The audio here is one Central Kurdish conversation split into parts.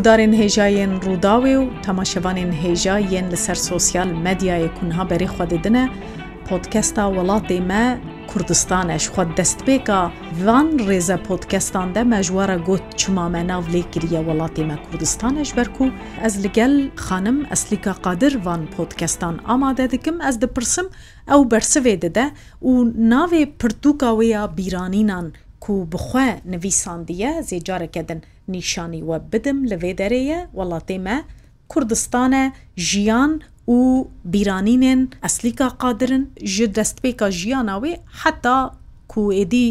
gudarên hêjayên rûdawê û temaşevanên hêja yên li ser sosyal medyayê kunha berê xwedidine, podkesta welatê me Kurdistan eş xwe destpêka van rêze podkestan de me ji wara got çima me nav lêkiriye welatê me Kurdistan eş ber ku ez li gel xanim eslîka qadir van podkestan amade dikim ez dipirsim ew bersivê dide û navê pirtûka wê ya bîranînan ku bixwe nivîsandiye zêcarekedin نیشانی وە بدم لەوێ دەرەیە وڵاتێمە کوردستانە ژیان و بیرانینێن ئەسلیکا قادرن ji دەستپێکا ژیاناوێ حتا کوێدی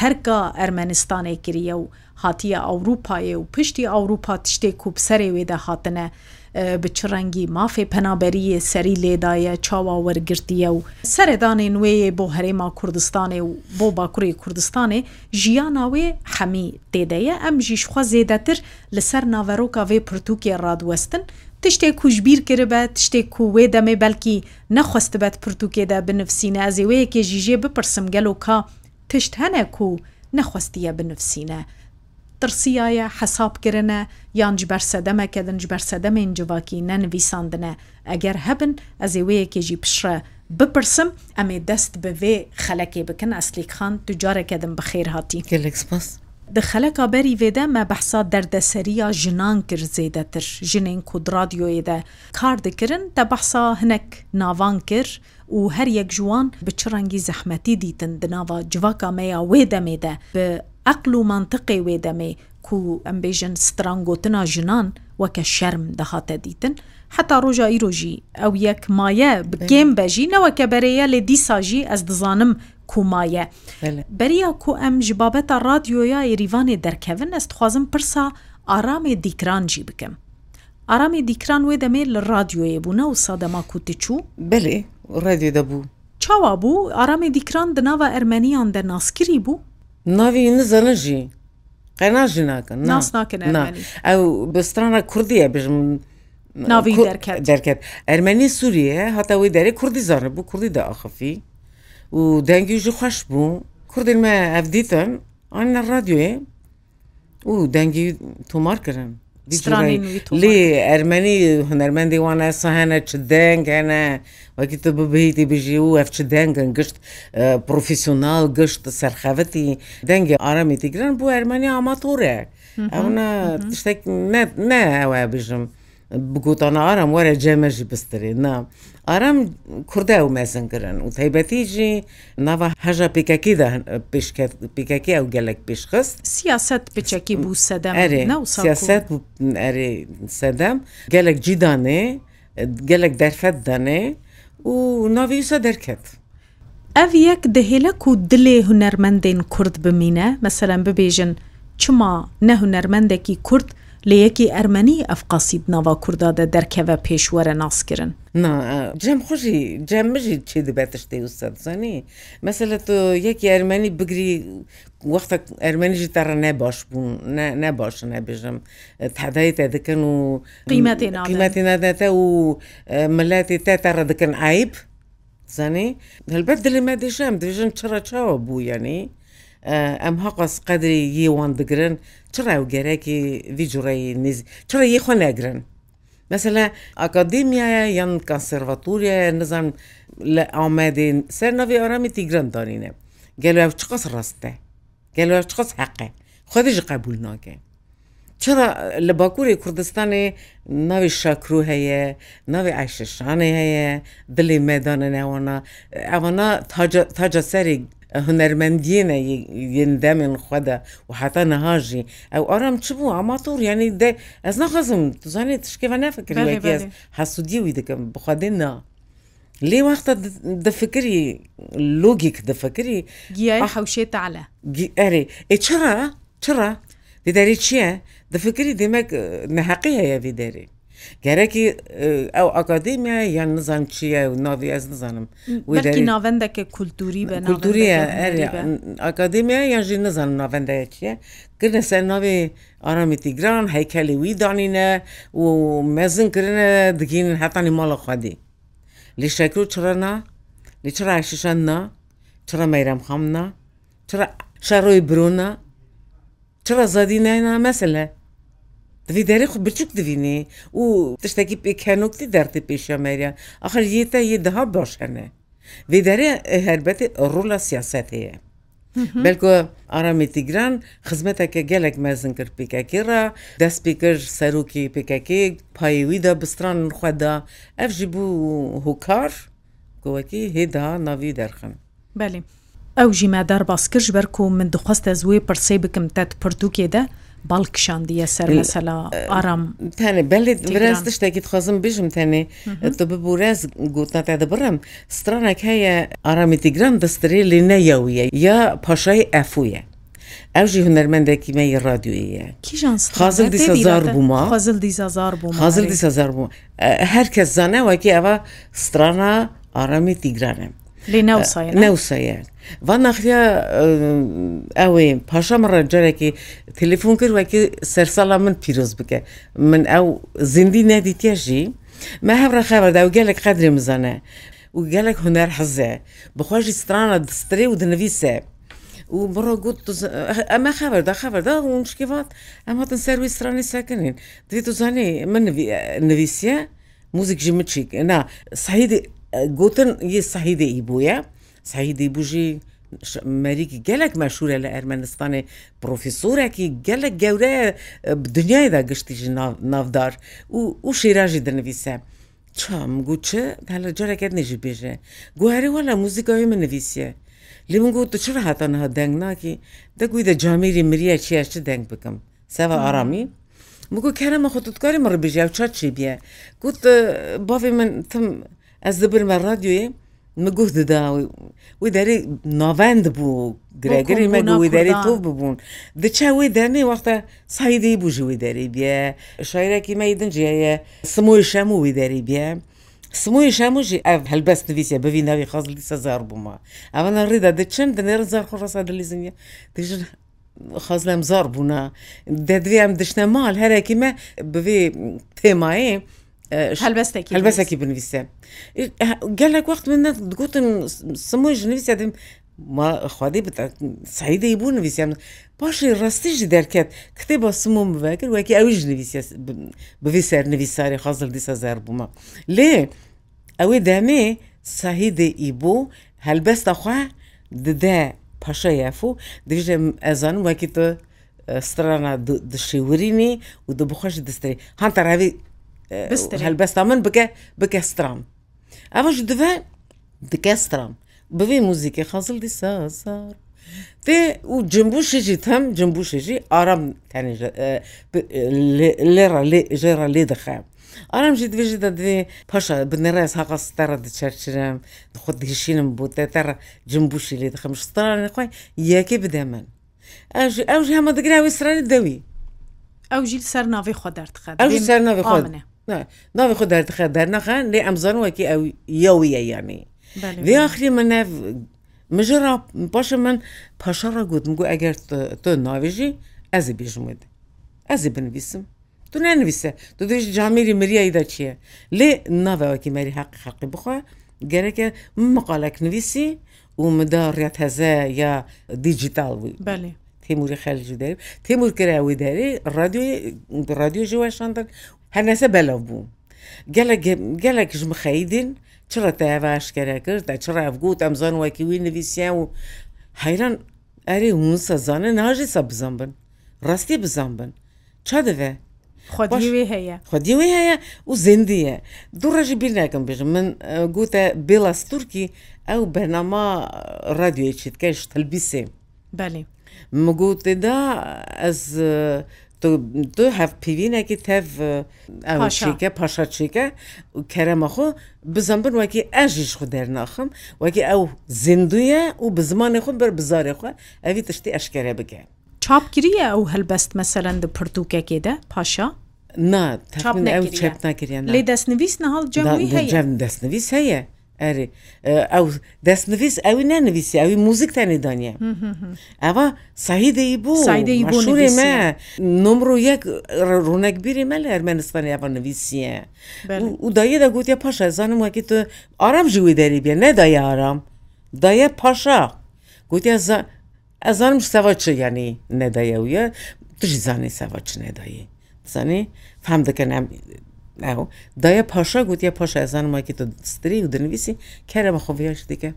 تەرکە ئەرمەنستانێ کریە و هاتیە ئەوروپایە و پشتی ئەوروپا تشتێک و بسەرێ وێدا هاتنە bi çi rengî mafê penaberiyê serî lêdaye çawa wergirtiye û seredanên wê bo herêma Kurdistanê û bo bakurê Kurdistanê jiyana wê hemî têdeye em jî xwa zêdetir li ser naveroka vê pirtûkê radwestin tiştê ku ji bîr kiribe tiştê ku wê demê belkî nexwestibet pirtûkê de binivsîne ez ê wêyekê jî jê bipirsim gelo ka tişt hene ku nexwestiye binivsîne. tirsiyaye hesab kirine yan ji bersedemek edin ji bersedemên civakî nenivîsandine eger hebin ez ê wêyekê jî pişre bipirsim em ê dest bi vê xelekê bikin eslîkxan tu carekê din bi xêr hatî gelekpas Di xeleka berî vê de me behsa derdeseriya jinan kir zêdetir jinên ku radyoyê de kar dikirin te behsa hinek navan kir û her yek ji wan bi çi rengî zehmetî dîtin di nava civaka me ya wê demê de bi عقل و منطقی وێدەمێ کو ئەمبێژن سترانگوتنا ژنان وەکە شەرم دەهاتە دیتن حتا ڕۆژە ئیرۆژی ئەو یەک مایە بگێم بەژینەوە کە بەرەیە لێ دیساژی ئەس دزانم کومایە بەریا کو ئەم ji بابەتە رادیۆیا یریوانێ دەرکەون ئەست خوازم پرسا ئارامێ دیکرانجی بکەم ئارامێ دیکران وێ دەمێت لە رادیۆیە بوونە و سادەما کوتیچوو بلێ ڕێدی دەبوو چاوا بوو ئارامێ دیکران دناوە ئەرمەنیان دەناسکری بوو ناوی نزانژی قەناژی ناکەن ناس ناکەن ئەو بسترانە کوردیە بژم ناوی دەرکرد ئەرمەنی سووریە هەتاوی دەری کوردی زانە بوو کوردی دا ئاخفی و دەنگیژی خوش بوو کوردین مە ئەفدیتن ئەە ڕادیوێ و دەنگی تۆمار کردن لێ ئەرمەنی هەنەرمەندی وانە ئەسا هەنە چ دەنگ هەنە وەکی تە ببیتی بژی و ئەفچ دەنگن گشت پروفسیۆنال گشت سەرخەتی دەنگی ئارامی تیگرن بۆ ئەرمەنی ئاماتۆرە ئەوە شتێک نە ئەوە بژم بگوتانە ئارام وەرە جێمەژی بستری نام. ئارام کووردا و مەزنگرن و تایبەتیژی ناوە هەژە پیکەکیدا پیکەکی ئەو گەلک پێشخست سیاست پچەکی بوو سەدەم سیاست سەدەم گەلک جیدانێ گەلک دەرفەت دەنێ و ناویسە دەرکرد. ئەڤ یەک دەهێلک و دلێ هوەرمەندێن کورد بمینە مەسەلەن ببێژن چما نە هوەرمەندێکی کورد لە یەکی ئەرمەنی ئەفقاسی ناوا کووردادە دەرکەوە پێشوەرە ناسکردن جەم خوشی جەمژی چی دەبێتە شتی وسەزانی مەسەلە تۆ یەکی ئەرمەنی بگری وەختە ئەرمەنیژی تەڕە نەباش بوون نەباشە نەبێژم تحدای تا دەکەن و قیمەتی نادەتە و ملاتی تا تەڕە دەکەن عیب زانی هەلبەت دلمە دێژم دێژن چڕە چاوە بوو یعنی ئەم هەقاس قەدری یێوان دەگرن چ ڕاوگەرەکی ویجوڕی نیز چرا یەخوا نەگرن مثللا ئاکادمیایە یان کانسەرڤاتوریە نزان لە ئامادین سەر ناوی ئارامی تیگران دانینە گەلو چ قس ڕاستە گەلو چ قس حقە خودش قبول ناکە چرا لە باکووری کوردستانی ناوی شاکرو هەیە ناوی عیششانێ هەیە دلی مێدانە نێوانە ئەوانە تاجە سەری هوەرمەندیێنە یندە من خوددا و حتا نەهاژی ئەو ئارام چ بوو ئەما تۆڕ ینی دە ئەس نەخەزم توزانێت تشکێوە نەفکرێت حسوودیوی دەکەم بخوادێ نا. لێ وەختە دەفکری لۆگیک دەفکری گیای حوشێ تاالە ئەرێ ئێ چرا چرا دیداری چییە دەفکری دێمەک نەحقی هەیە دیداری گەرەکی ئەو ئاکادمیا یان نزان چییە و ناوی ئەس نزانم ناوەندەکە کولتوری بە کولتوریە ئاکادمیا یانژی نزانم ناوەندەیە چیە کردە سەر ناوێ ئارامی تیگران هەیکەلی وی دانینە و مەزنکردە دگین هەتانی ماڵە خوادی لی شەکر و چرەنا لی چرا عشیشەننا چرا مەیرەم خامنا چرا شەڕۆی برۆنا چرا زادی ناینا مەسلە Divî derê xu biçûk divînî û tiştekî pêkenoktî derdê pêşemeriya axir yê te yê diha baş hene. Vê derê herbetê rola siyaset heye. Belku Aramêtîgran xizmeteke gelek mezin kir pêkekê re dest pê kir serokê pêkekê payê wî de bistranin xwe da ev jî bû hokar گوەکی هێدا ناوی دەرخن بەێ ئەو ژی مادار باسکرش بەرک و من دخواستە زوێ پرسی بکەم تەت پرتوکێدە باڵکشاندیە سەر مەسەلا ئارام تەنێ بەێت برەز تشتێکیت خۆزم بژم تەنێ تۆ ببوورێز گوتنەتە دەبڕم سترانێک هەیە ئارامی تیگران دەستری لێ نەیەویە یا پاشای ئەفویە. ئەوژی هوەرمەندێکی مەی رادیویە خازل دیزار بوومە خازل دیزار بوو خازل دیزار بوو هەرکەس زانەوەکی ئەوە سترانە ئارامی تیگرانم نەوسەیە ڤان ناخیا ئەوێ پاشەمڕە جارێکی تەلیفۆن کرد وەکی سەرسەڵا من پیرۆز بکە من ئەو زیندی نەدیتێژی مە هەڕە خەبەردا و گەلێک قەدری مزانە و گەلێک هوەر حەزە بخۆشی سترانە دستێ و دنویسە. و بڕۆ گوت ئەمە خەبەردا خەبەردا مشکیوات ئەم هاتن سەروی سرانی ساکنین دێت زانێ من نویسە موزیک ژمچیک نا سعیدی گوتن یه سەحیدەی بووە سەحیدی بژی مەریکی گەلک مەشورە لە ئەرمەنستانی پرۆفیسۆرێکی گەلک گەورەیە دنیایدا گشتیژی ناودار و شێراژی دەنویسە. چام گوچە هە لە جارێکت نێژی بێژێ گوهری وە لە موزیکاوی من نویسیە لێ من گوت چرا هاتانەها دەنگ ناکی دەگوی دە جامیری مریە چیاشە دەنگ بکەم سەوە ئارامی مگو کەرەمە خۆتکاری مڕبیژیا و چا چی بیە گوت باێ من تم ez dibirme radyoyê min guh dida wê derê navend bû girgirê me wê derê tov bibûn diçe wê dernê wexta saydê bû ji wê derê biye şairekî me din ciye ye simoyê şemû wê derê biye Smoyê şemû jî ev helbest nivîsiye bivî navî xaz lîsa zar bûma Evna rêda diçin dinêrin zar xrasa dilîzin ye dijin xazlem zar bûna Dedvê em dişne mal herekî me bivê têmayê هەلبەستێکی هەلبەسێکی بنویسێ گەلێک وقت منە دگوتم سمۆی ژنویسێدم خواادی بتە سعیدەی بوو نویسیان پاشی ڕستیژی دەرکێت کتێ بە سمۆم بەکرد وەکی ئەویش نویسە بوی سەر نویساری خازل دیسە زار بوومە لێ ئەوەی دامێ ساهیدە ئی بۆ هەلبەستەخوا ددە پاشە یاف و دژێ ئەزان وەکی تە سترانە دشیورینی و دە بخۆش دەستری هەتەڕاوی هەلبەستا من بکە بکەسترام ئەوەش دوێ دکەسترام بێ موزیکی خەزل دی سازار Ve û cimbûşêjî tem cimbûşêjî aram tenê lêra jêra lê dixe. Aram jî divêjî de divê paşa bi nerez heqa stera diçerçirim, dixu dihişînim bû te te cimbûşî lê dixim ji staranê xwe yekê bide min. Ew jî hema digire wê siranê dewî. Ew jî ser navê xwe derdixe. Ew ser navê xwe min e. ناوی خۆ دەردخە دەرنەخان لێ ئەمزان وەکی ئەو یەویە یانی وی آخری من نەف مژە پاشە من پاشەڕە گوتم گو ئەگەر تۆ ناوێژی ئەزی بێژمت ئەزی بنویسم تو نەنویسە تو دوێژ جامیری مریاییدا چییە لێ ناوەوەکی مەری حق حقی بخوا گەرەکە مقالەك نویسی و مدا ڕێت هەزە یا دیجیتال بووی بەێ تێموری خەلجی دەری تێمور کراوی دەری رادیۆ رادیۆژی وەشاندن هەنەسە بەلەو بوو گەلک ژمخەیدن چڕە تاواشکەرە کرد دە چڕافگووت ئەمزان وەکی وی نوویسیان و حیران ئەری هون سەزانە ناژی سە بزان بن ڕاستی بزان بن چا دەوێ خودیوی هەیە خودیوی هەیە و زندیە دوو ڕژی بیر ناکەم بژم من گوتە بێڵاس تورکی ئەو بەناما ڕادیوێکی تکەش تەلبیسێ بەێ مگوتێدا ئەس du hev pîvînekî tev eşike paşa çike keremaxu bizem bin wekî ez jî xu dernaxim wekî ew zinduye û bi zimanê xu bir bizarê xwe evî tiştî eşkere bike. Çapkiriye ew helbest meselen di pirdûkekê de paşa? Na ew çep nekiriye. Lê destnivîs nehal cem destnivîs heye. ئەرێ ئەو دەستنویست ئەوی نەنویسی ئەوی موزیکتانی دانیە ئەوە سەهیدەی بوو سەیدەیبووورێ مە نمر و یەک ڕوونەکبیری مە لە ئەرمەنستانی ئەوە نوویسیە و دایە دەگوتیە پاشە زانم وەکی تۆ ئارام ژوی دەریبیە نەدایە ئارام دایە پاشا گوتیە ئەزانم سەوا چ یعنی نەدایە وە تژی زانانی سەوا چ نەدایی زانی فام دەکەن ئەو دایە پاشا گوتیە پاشا ئەزان ماکی تۆ دستری و دەنویسی کەرە بە خۆڤیاش دیکە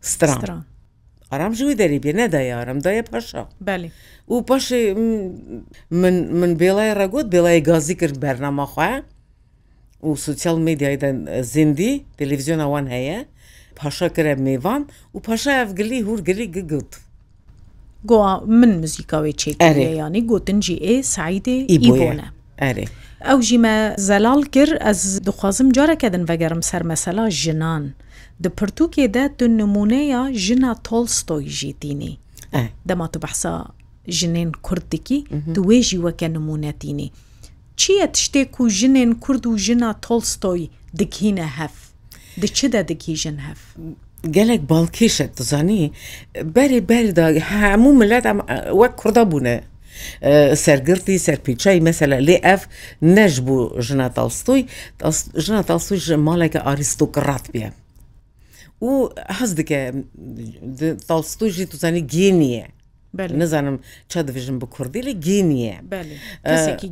ستران ئارامژوی دەریبێ نەدای ئارم دایە پاشا بەلی و پاشی من بێڵای ڕگوت بێڵای گازی کرد بەرنامەخواە و سوسیال میدیای زیندی تەلویزیۆن ئەوان هەیە پاشا کرە میوان و پاشا ئەفگلی هورگلی گگوت گووا من مزیکاوی چێک ئەرێ ینی گوتنجی ئێ سعیدێ ئیبۆە ئەرێ. ئەو ژیمە زەلال کرد ئەس دخوازم careke din vegerim ser mesela jinan. Di pirtûkê de tu nimûneya jina Tolstoy jî tînî. Dema tu behsa jinên Kurd dikî tu wê jî weke nimûnetînî. Çi ye tiştê ku jinên Kurd û jina Tolstoy dikîne hev. Di çi de dikîjin hev. gelek balkêşek dizanî berê berda hemû millet wek kurda bûne. سەرگرتی سەرپیچەی مەسەلە لێ ئەف نەش بوو ژنە تەڵستۆی ژنە تەڵسوی ماڵێکە ئاریستۆکڕات بێ. و حەز دکە تەڵستۆژی توزانی گێنیە. نزانم چا دەژم بە کوردی لە گینیە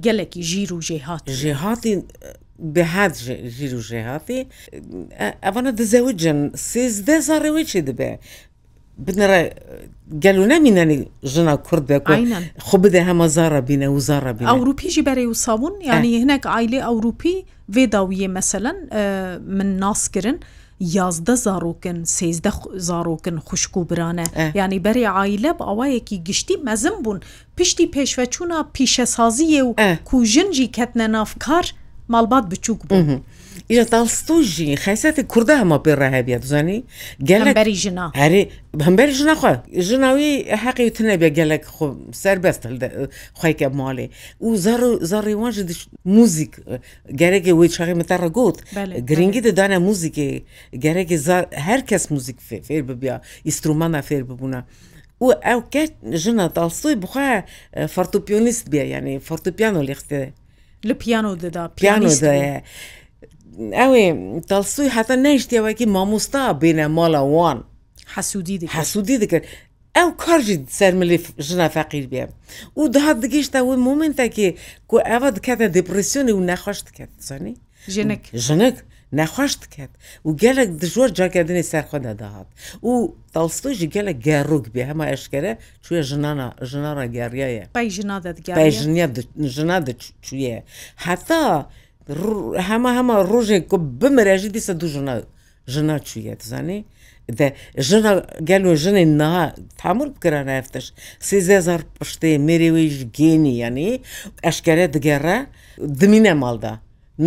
گەلێکی ژیر و ژێهات ژێهاتی بهات ژیر و ژێهاتی ئەوانە دەزەوجن سێزدە زارڕێوەی چی دەبێ بنرى قالوا لنا من جنا كرد خبز هما زارة بنا وزارة بنا أوروبي جباري وصابون يعني أه. هناك عائلة أوروبي فيداوية مثلا من ناس كرن یازدە زارۆکن سێزدە زارۆکن خوشک و برانە ینی بەری عیلە بە ئەوەیەکی گشتی مەزم بوون پشتی پێشوەچوونا پیشەسازیە و کوژنجی کەتنە نافکار ماڵبات بچووک بوو ئێتاڵستۆژی خیسەتی کووردا هەمە پێ ڕاهبیە بزانانی گەلەری ژنا هەرێ هەمبەری ژناخوا ژناوی حەقی وتنە بێ گەلک سەر بەست خیکە ماڵێ و زەڕێوانژ موزیک گەرەێ وی چاقی متەڕە گوت گرنگی دەدانە موزیکێ گەرەێ هەر کەس موزیک فێر ببیا ئیسرومانە فێر ببووە. و ئەو کەت ژنە تاڵسوی بخوا فەرتوپیۆنیست بێ یعنی فەرتوپیانۆ لێختێ لە پیانۆ دەدا پیانۆ دەیە. ئەوێ تەلسووی حتا نەیشتێوەکی مامۆستا بینە ماڵەوان حەسوودی حەسوودی دەکرد ئەو کارژی سەرمەلی ژنا فەقیر بێ و داهات دگەیشتا وی مومنتێکی کو ئەوە دکاتە دپرسسیۆنی و نەخۆش دکات زانی ژنک ژنک نەخۆش دکات و گەلک دژۆر جاکردنی سەرخۆدا داهات و تەڵستۆژی گەلە گەڕووک بێ هەمە ئەشکەرە چێ ژناە ژناڕە گەریایە پای ژنا ژنا دەچویە هەتا هەمە هەمە ڕۆژێک بمرێژی دیسە دوو ژنا ژنا چویە دەزانێ ژنا گەلو ژنێ نا تامور بکرانە هەفتش سێزار پشتێ مرێویش گێنی یعنی ئەشکرە دگەڕە دمینە ماڵدا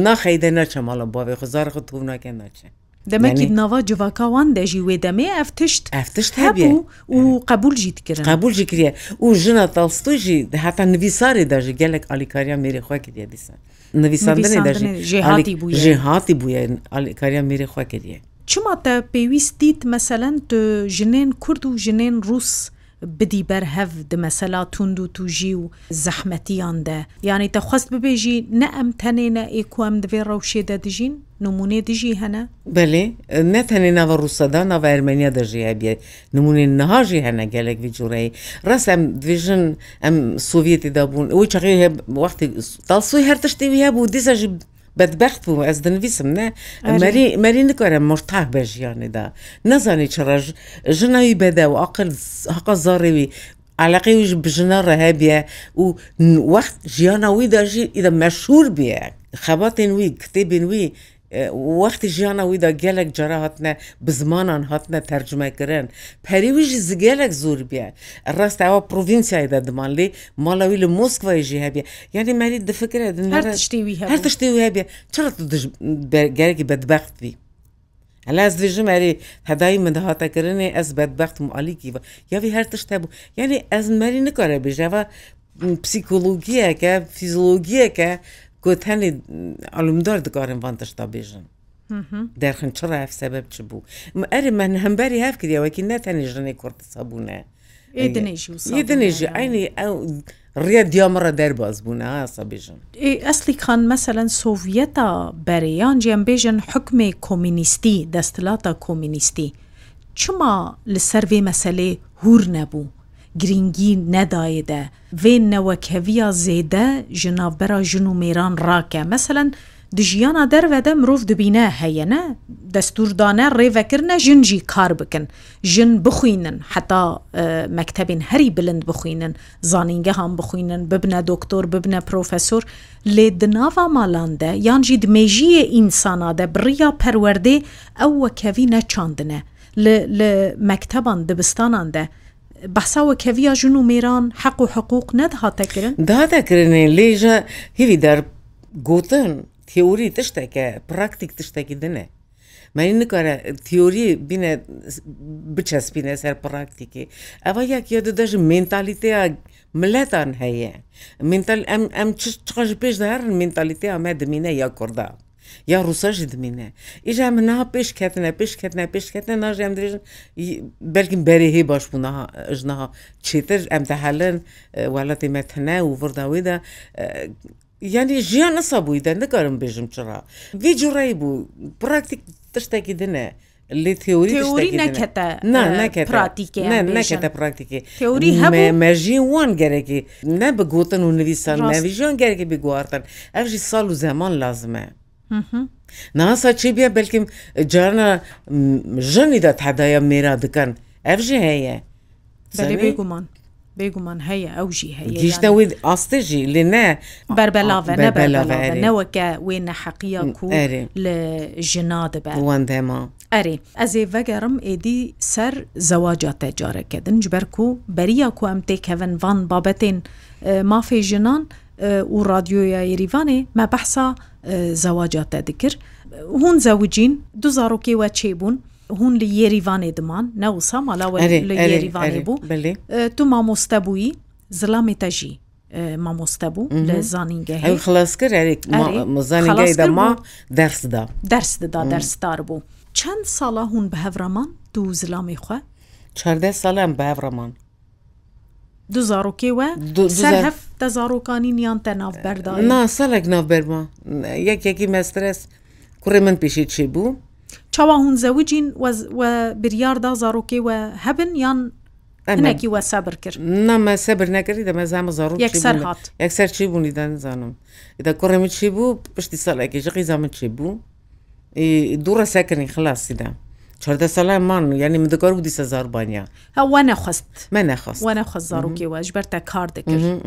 ناخەیدە نەچە ماڵم بۆێ خزار خ تو ناکە ناچێت دەمەکی ناوا جوواکەوان دەژی وێ دەمێ ئەف تشت ئەفتشت هەبوو و قبولجییت کرد قبولجی کریە و ژنە تەڵستۆژی هاتا نویساری دەژی گەلێک ئالیکاریا مێری خواکە دیە دیسان نویساندنی ژێ هاتی بووە ئالیکاریا مێری خواکە دیە چما تە پێویستیت مەسەەن ژنێن کورد و ژنێن رووس بدی بەرهەف دمەسەلا توند و توژی و زەحمەتیان دە یانی دەخواست ببێژی نە ئەم تەنێنە ئێکوام دەبێ ڕەوشێدە دژین نمونێ دژی هەنا بەێ نەتەنێ ناوە ڕووسەدا ناوە ئەرمەنیا دەژیە بێ نمونێن نەهاژی هەنە گەلێک ویجوورەی ڕست ئەم دوێژن ئەم سوڤێتی دابوون ئەوی چقی هەیە وەختی تاسوی هەر تشتی وە بوو دیزەژی بەدبخت بوو ez dinivîsim ne merî merî nikare murtah be jiyanê da nezanî çiraj jina wî bede û aqil heqa zarê wî علاقی وش بژنا ڕهبیە و وەخت ژیانە وی داژی ئیدە مەشهور بێ خەباتێن وی کتێبین وی وەختی ژیانەوەیدا گەلێک جەرا هاتنە بزمانان هاتنە تەرجمەکردن پەریویژی زگەلێک زۆر بیە ڕاست ئەوە پروڤینسیایدا دمان لێ ماڵەوی لە مۆسکڤژی هەبێ یعنی مەری دفکرێ هەر تشتی هەبێ چرا گەرەی بەدبختوی هەلا ez dijim erê hedayî min dihatakirinê ez bedbext mualîkî ve yavî her tişt hebû yani ez merî nikare bêje ve psîkologiyeke fîzologiyeke گوت هەنێ ئالومدار دگارن van تشتا بێژن دەرخن چڕە هەف سەبب چ بوو ئەرێ من هەمبەری هەف کردیەوەکی نەتەنێ ژنێ کورتسە بوونە دنێژی ئاینی ئەو ڕێ دیامەڕە دەرباز بوون ئاسە بێژن ئەسلی خان مەسەەن سۆڤەتە بەرەیان جیان بێژن حکمێ کۆمینیستی دەستلاتە کۆمینیستی چما لە سەروێ مەسلێ هور نەبوو گرنگی نەدایدە وێ نەوەکەویە زێدە ji navbera jin û mêran rake meselen di jiyana derve de mirov dibîne heye ne destûrdane rêvekirine jin jî kar bikin jin bixwînin heta mektebên herî bilind bixwînin zanîngehan bixwînin bibne doktor bibne profesor lê di nava malan de yan jî di mêjiye însana de biriya perwerdê ew wekevî neçandine li li mekteban dibistanan de بەساوە کەویە ژون و میران حەق و حقوق نەدهاتەکردن دادەکردێ لێژە هیوی دەر گوتن تیوری تشتێکە پراکتیک تشتێکی دنێ من nikare teorî bîne biçespîne ser praktikê Eva yek ya de ji mentalîteya milletan heye mental em em çi çiqa ji pêş de herin mentalîteya me dimîne ya Kurda یا ڕوسەژی دمینە ئیژە منها پێشکەتنە پێشکەتنە پێشکەتە ناژێم درێژن بەرگین بەرێهی باش بوونها ژنەها چێتر ئەم دەهالن وڵاتی مەتەنە و ورداویدا ینی ژیان نسا بوویدا نەکارم بێژم چرا وی جوڕی بوو پراکتیک تشتێکی دنە. لێ تێوری نەکەتە پراکتیکی تێوری مەژی وان گەرەێکی نە بگوتن و نویسان نەویژیان گەرەێکی بگوارتن ئەژی ساڵ و زەمان لازمە. ناسا چی بێ بلکیم جارە ژنی دا تەدایە مێرا دکەن ئەفژی هەیە بێگومان. بێگومان هەیە ئەوژی هەیە وی ئاستژی لێ نە بەربەلاە نەوەکە وێنە حەقیە کو لە ژنا دەبەوەندێما ئەرێ ئەزێ ڤگەڕم ئێدی سەر زەواجا تەجارەکەدن جبەر و بەریا کو ئەم تێکەڤن ڤان بابەتێن مافێ ژنان و رادیۆیا یریوانێ مە بەحسا زەواجاتە دکرد هون زەوجین دو زارۆکی وە چێبوون هون li Yêrîvanê diman ne wisa mala Yêrîvanê bû tu mamoste bûyî zilamê te jî mamoste bû li zanînge xilaskir zanîngeyê de ma ders da ders da dersdar bû çend sala hûn bi hevraman tu zilamê xwe çarde sal em bi hevraman دو زارۆکێوە هەف دە زارۆکانینیان تە ناوبەردا نا سەرێک ناوبەرمە یەکێکی مەسترس کوڕێ من پیشی چی بوو؟ چاوا هون زەوجین بریاردا زارۆکێوە هەبن یان ئەمەکی وە سەبر کرد نامە سەبر نەکردی دەمەزانمە زارڕ یەکسەر هاات یەکسەر چی بوونی دەنزانم دا کوڕێ من چی بوو پشتی ساڵێکی ژقی زامن چی بوو دوورە سەکردنی خلاصیدا چهارده ساله من یعنی من دکار بودی زاربانیا ها و نخواست من نخواست و نخواست زاروکی واش برتا کار دکر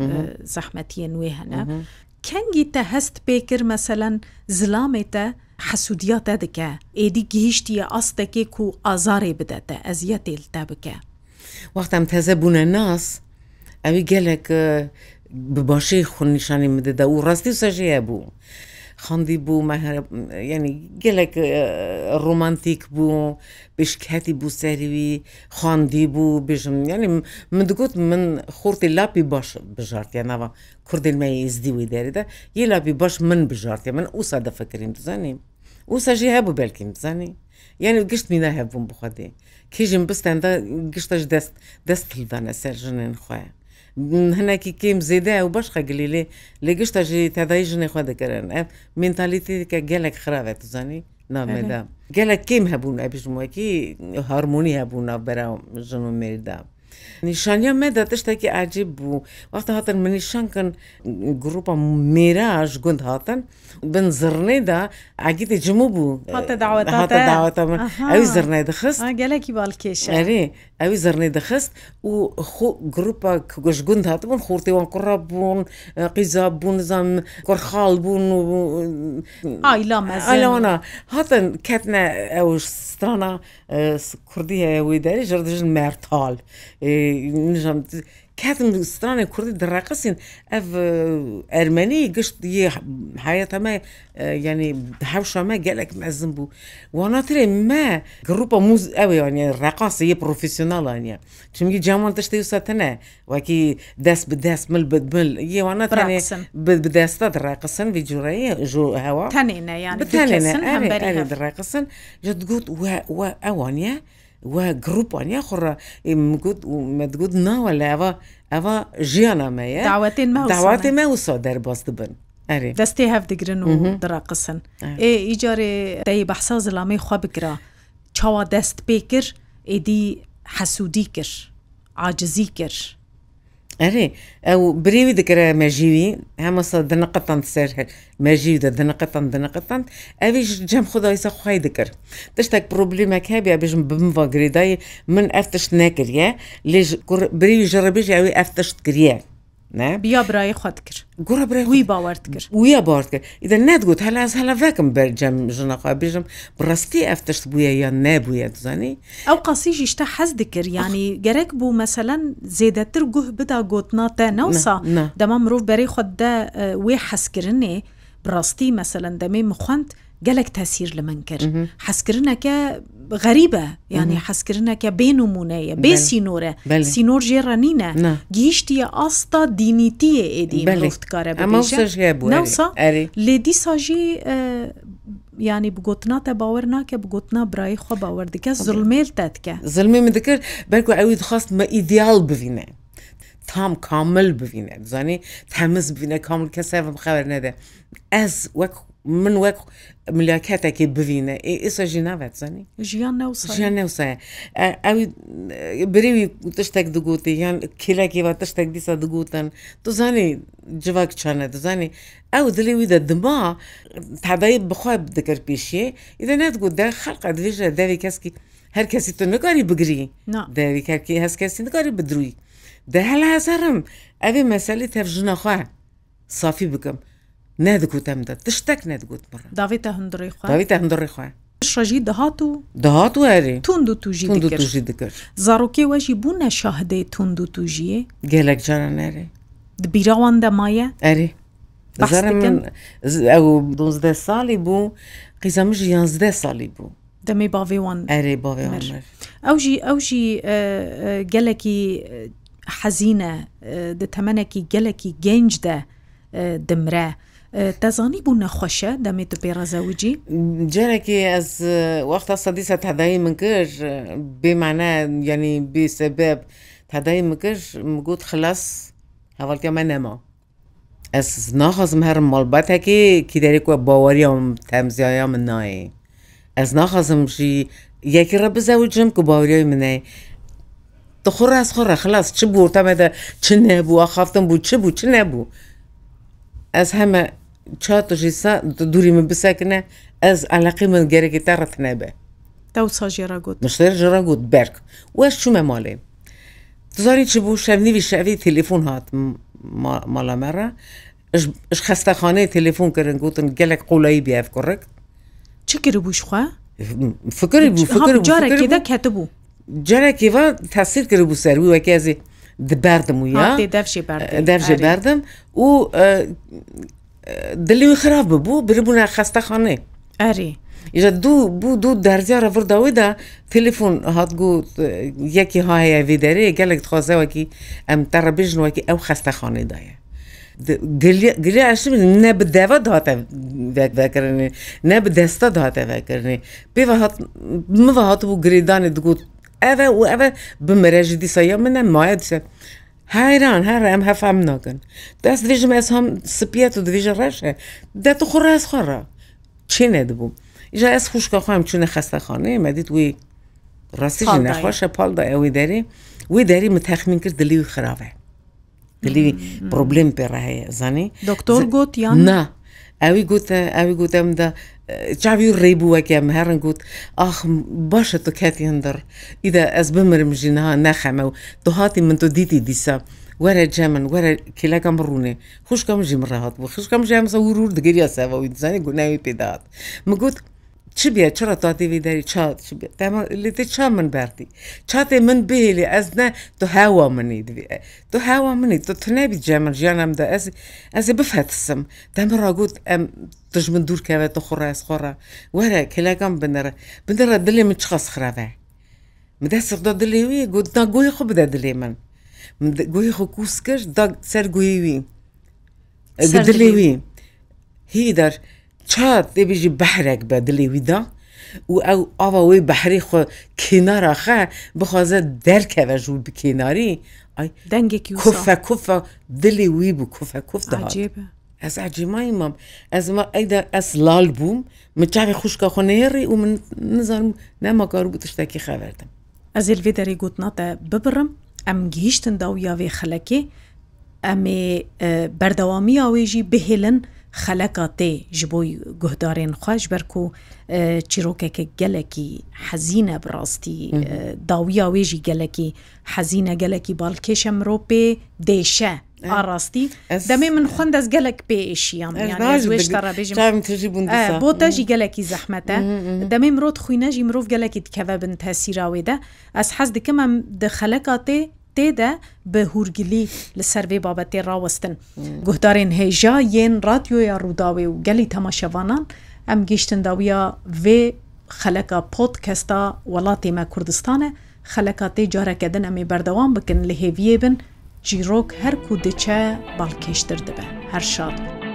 زحمتی نوی هنه کنگی تا هست بکر مثلا زلامی تا حسودیا تا دکه ایدی گهیشتی آستکی کو آزاری بده تا ازیتیل تا بکه وقت هم تازه بونه ناس اوی گلک بباشی خونیشانی مده دا او راستی سجیه بو خەندی بوو ینی گەلێک ڕۆمانتیک بوو بشکهتی بوو سەروی خواندی بوو بژم ینی من دگوت من خورتی لاپی باش بژارتیانەوە کوردلمە زدیوی دەریدا یە لاپی باش من بژارتە من ئوسا دەفەکردیم دزانیم ئوسەژی هەبوو بەلکیم بزانانی یعنی گشتمی نەهەبووم بخوادێ کیژم بستەندا گشتش دەست دەست هیدانە سەر ژنێن خۆیان هەنێکی کیم زێدای و بەش خەگلی لێ لێ گشتە ژێ تەدای ژنێ خوا دەکەرن ئە منتالیتێککە گەلێک خراوێت زانی نامێدا گەلە کیم هەبوون ئەبیژمەکی هارمونی هەبوو ناو بەرا ژن و مێردا. نیشانیا مێدا تشتێکی عجیب بوو وەختە هاتن منیشانکن گروپە مێراژ گوند هاتن بن زرنێدا ئاگیتی جمو بوو ئەوی زرنای دەخست گەلێکی باڵکێشەری ئەوی زرنەی دەخست و گروپە گەشتگوند هاتبوون خورتیوان کوڕە بوون قیزا بوون نزان کوڕخاڵ بوون و ئایلا هاتن کەتنە ئەوش ستانە کوردی هەیە وی دەری ژردژن مەرتال کاتم سترانە کوردی دەڕاقسین ئەف ئەرمەنی گشت حەتەمە ینی هەوشەمە گەلێک مەزم بوو واناترێ مە گروپە موز ئەوێوانە ڕقاسە یە پرۆفسیۆناڵانە چونگی جامان تشتی وسەتەنە وەکی دەست بە دەست مل بدبل یێوانە بدەستە دڕاقسن ویجوڕەیە ژوو هەوا تەنێنە یان دڕاقسن جت گوت ئەوانە وە گرروپان یا خوڕە مەگووت ناوە لەەوە ئەوە ژیانامەیە داواتێن داواتێ مەوسا دەرباز دەبن. دەستی هەفدەگرن و دراقسن ئێ ئیجارێ دەی بەحسا زلامی خوا بگرا چاوا دەست پێ کرد ئێدی حەسوودی کرد عاجزی کرد ئەرێ ئەو برێوی دەکەرە مەژیوی هەمەسە دنەقەتان سەر هەر مەژی دە دنەقەتان دنەقەتان ئەویش جەم خدایسە خی دەکرد تشتێک پرۆبلمێک هەبی بژم بموا گرێدایی من ئەفتش نەکردە لێژ بری ژڕبژ ئەوی ئەفتشت کریە. بیا برای خۆت کرد گۆرە برای وی باوەرد کرد ویە باوەرد کرد ئیدە نەتگوت هەلاز هەلا ڤکم بەرجەم ژنەخوا بێژم بڕستی ئەفتشت بووە یان نەبووە دزانی ئەو قاسیژی شتە حەز دکرد ینی گەرەک بوو مەسەەن زێدەتر گوه بدا گوتناتە نەوسا دەما مرۆڤ بەرەی خۆتدا وێ حەسکردێ بڕاستی مەسەەن دەمێ مخواند gelek tesîr li min kir hezkirineke غەریبە ینی حەسکردنەکە بێنمونەیە بێ سینۆرە سینۆر ژێڕەنینە گیشتیە ئاستا دینیتیە ئێدی بەفتکارە لێ دیساژی ینی بگوتنا te bawer nake bigotna birayê xwe bawer dike zulmêl te dike Zilmê min dikir belku ew dixwast me îdeyal bivîne tam kamil bivîne zanî temiz bivîne kamil kes hev bixeber nede ez wek من وەک ملاکاتێکی بینە ئێستا ژی ناوێت زانی ژیان ژیان نوسە ئەوی برێوی تشتێک دەگوتی یان کلێکیوە تشتێک دیسە دەگوتن تو زانی جوواک چانە دەزانی ئەو دلێویدا دما تادایی بخوای دەکرد پێشیێ ئیدە نەتگوت دە خەڵقە دوێژە داوی کەسکی هەر کەسی تو نکاری بگری داوی کارکی هەست کەسی نکاری بدروی دە هەلا هەزارم ئەوێ مەسەلی تەرژنەخوا صافی بکەم. نەدەگوتەمدا تشتێک نەدەگوت داوێتە هەندڕی خواویتە هەندڕی خوێ ڕژی دەهات و دەهات وێری تونند و توژی دکرد زارۆکێ وەژی بوونە شاهدەی تونند و توژیە گەلێک جارە نەرێ دبیراوان دەمایە ئەری ئەو دۆزدە ساڵی بوو قیزەمژ یانزدە ساڵی بوو دەمێ باێوان ئەرێ باێوان ئەو ژی ئەو ژی گەلێکی حەزینە دە تەمەەکی گەلێکی گەنجدە دمرە. دەزانی بوو نەخۆشە دەمێت بێرە زەوجی جارێکی ئەس وەختە سەدیسە تەدایی من کرد بێمانە یعنی بێسەبب تەدایی مکرد گوت خلاص هەواڵکە من نەما ئەس ناخەزم هەر مڵبەتێکی کی دەێکوە باوەریام تەمزیایە من نایە ئەس ناخەزم ژی یەکی ڕە بزەوجم کە باوریای منەی دخور از خۆ خلاص چ بوو تەمەدە چ نەبووە خافتم بوو چ بوو چ نەبوو ئەس هەمە çatijî sa durî min bisekine ez eleqî min gerekî te ret nebe. Dewsa jira got. Mişler jira got berk. Weş çû me malê. Tuzarî çi bû şevnîvî şevî telefon hat mala me re ji xestexaneyê telefon kirin gotin gelek qolayî bi ev korrekt. Çi kiribû xwe? Fikir bû carekê de ketibû. Carekê ve tesir kiribû serwî wekezi diberdim ya devşê berdim û دلی خراپ ببوو بربووە خەستەخانێ ئەری ئیرە دوو بوو دوو دەرزیارە بردەوەیدا تلیفۆن هاتگووت یەکی هاەیە ویدەرەیە گەلێک خۆزەوەکی ئەم تەڕە بژنەوەکی ئەو خەستەخانەدایە. گلیش ne bi deva date vekirnê ne bi desta date vekirnê pêve min ve hatibû girêdanê digot ev û ev bi mere ji dîsa ya min ne maye dise هایران هەر ئەم هەفام ناگەن دەست دژم ئەس هەم سپیت و دوژە ڕەشە دەت خۆ ڕاز خۆڕە چینە دەبووم ئیژا ئەس خوشکە خۆم چونە خەستەخانەیە مەدیت وی ڕاستیژی نەخۆشە پاڵدا ئەوی دەری وی دەری متەخمین کرد دلیوی خراوە دلیوی پرۆبلم پێڕ هەیە زانی دکتۆر گوتیان نا ئەوی گوتە ئەوی گوتەمدا چاوی ڕێبووەکەم هەرن گوت ئاخ باشە تو کاتی هەندر ئیدە ئەس بمرم ژینها نەخەمە و دوهاتی من تۆ دیتی دیسە. وەرە جەمن وەرە کلەکەم ڕوونێ خوشکم ژیم ڕهات بوو خوشکم ژامسە ورور دگەری ساەوە و دیزانانی گوناوی پێدات مگوت چی بێ چرا تا دیوی دەری چات لێ چا من بەردی چاتێ من بێلی ئەس نە تو هاوا منی دوێ تو هاوا منی تو تنەبی جەمر ژیانم دا ئەس ئەزێ بفەتسم دەمە ڕاگوت ئەم دژمن دوورکەوێتە خوڕاس خۆڕە وەرە کلەکەم بنەرە بنەرە دلێ من چخەس خراوە مدە سەقدا دلێوی گوتنا گوۆی خۆ بدە دلێ من گوۆی خۆ کووسکەش سەر گویوی دلێوی هی دەر. چا دێبژی بەحرێک بە دلێویدا و ئەو ئاوا وی بەحری خۆ کناراخە بخوازە دەرکەوە ژوو بکەناری دەنگێکی کوفە کوفە دلی وی بوو کوفە کوفدا عجێبە ez acîmayî mam ez ma ey de ez lal bûm min çavê xuşka xnêrî û min nizanim nemakar û tiştekî xeverdim Ez êl vê derê gotna te bibirim em gihîştin da ya vê xelekê em ê berdewamiya wê jî bihêlin خەلەکە تێ ji بۆی گوهدارên خوۆش بەرک و چیرۆکێکە gelekî حەزیینە بڕاستی داویا wêژی gelekî حەزیینە gelekî balkêşe mirov pê dêşe. ئاڕاستی دەمێ من خوند دەست gelek pêşiyam بۆ te jî gelekî zehmete demê mirov xwîne jî mirov gelekî dikeve bin tesîrawê de ez hez dikim em di xeleka tê تێدا بە هورگلی لە سەروێ بابەتێ ڕاوەستن گوهدارێن هێژا یەن رادیۆیە ڕووداوێ و گەلی تەماشەوانان ئەم گەشتنداویە vێ خەلەکە پۆتکەستا وڵاتێمە کوردستانە خەلەکە تێ جارەکەدن ئەمێ بەردەوام بکن لە هێویێ بن جیرۆک هەرکو دچە باڵکێشتر دەبە هەر شاد بن.